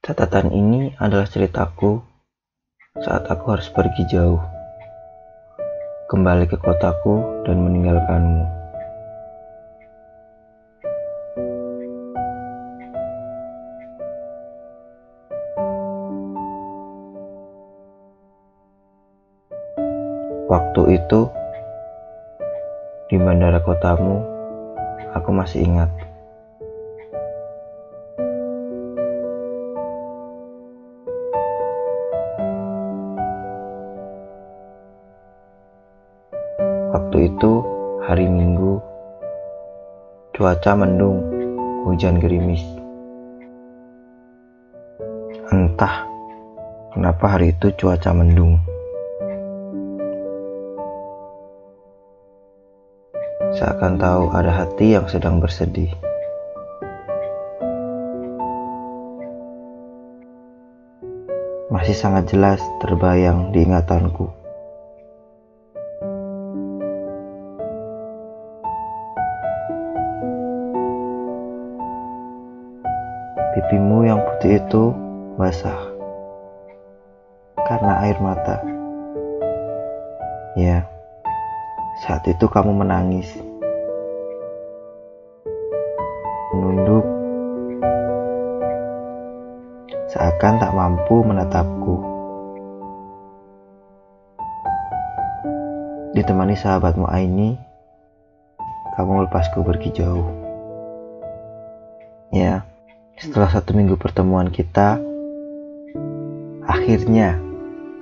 Catatan ini adalah ceritaku saat aku harus pergi jauh, kembali ke kotaku dan meninggalkanmu. Waktu itu, di bandara kotamu, aku masih ingat. Waktu itu hari Minggu, cuaca mendung, hujan gerimis. Entah kenapa hari itu cuaca mendung. Seakan tahu ada hati yang sedang bersedih. Masih sangat jelas terbayang di ingatanku. Pipimu yang putih itu basah karena air mata. Ya, saat itu kamu menangis, menunduk, seakan tak mampu menatapku. Ditemani sahabatmu Aini, kamu melepasku pergi jauh. Ya, setelah satu minggu pertemuan kita, akhirnya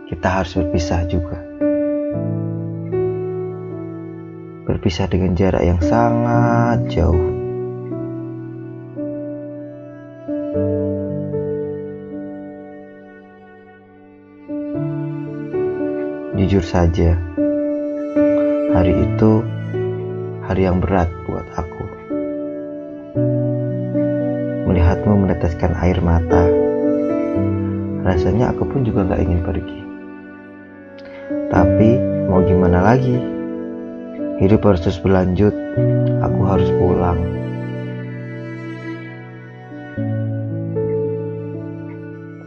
kita harus berpisah juga. Berpisah dengan jarak yang sangat jauh. Jujur saja, hari itu hari yang berat melihatmu meneteskan air mata. Rasanya aku pun juga gak ingin pergi. Tapi mau gimana lagi? Hidup harus terus berlanjut. Aku harus pulang.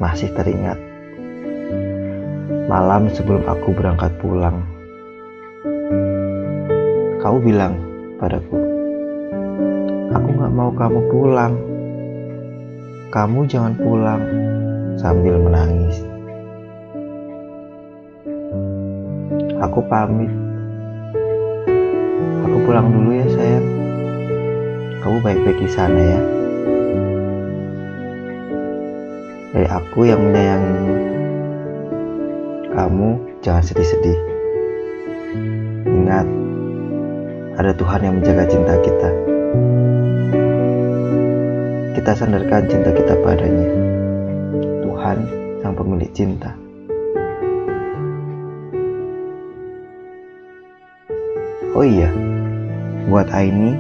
Masih teringat malam sebelum aku berangkat pulang. Kau bilang padaku, aku gak mau kamu pulang kamu jangan pulang sambil menangis. Aku pamit. Aku pulang dulu ya sayang. Kamu baik-baik di sana ya. Dari aku yang menyayangimu. Kamu jangan sedih-sedih. Ingat, ada Tuhan yang menjaga cinta kita sandarkan cinta kita padanya. Tuhan sang pemilik cinta. Oh iya, buat Aini,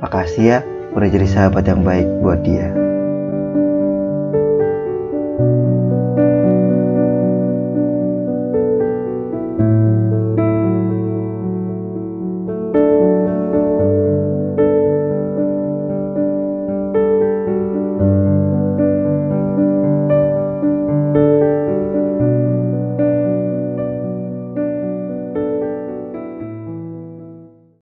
makasih ya udah jadi sahabat yang baik buat dia.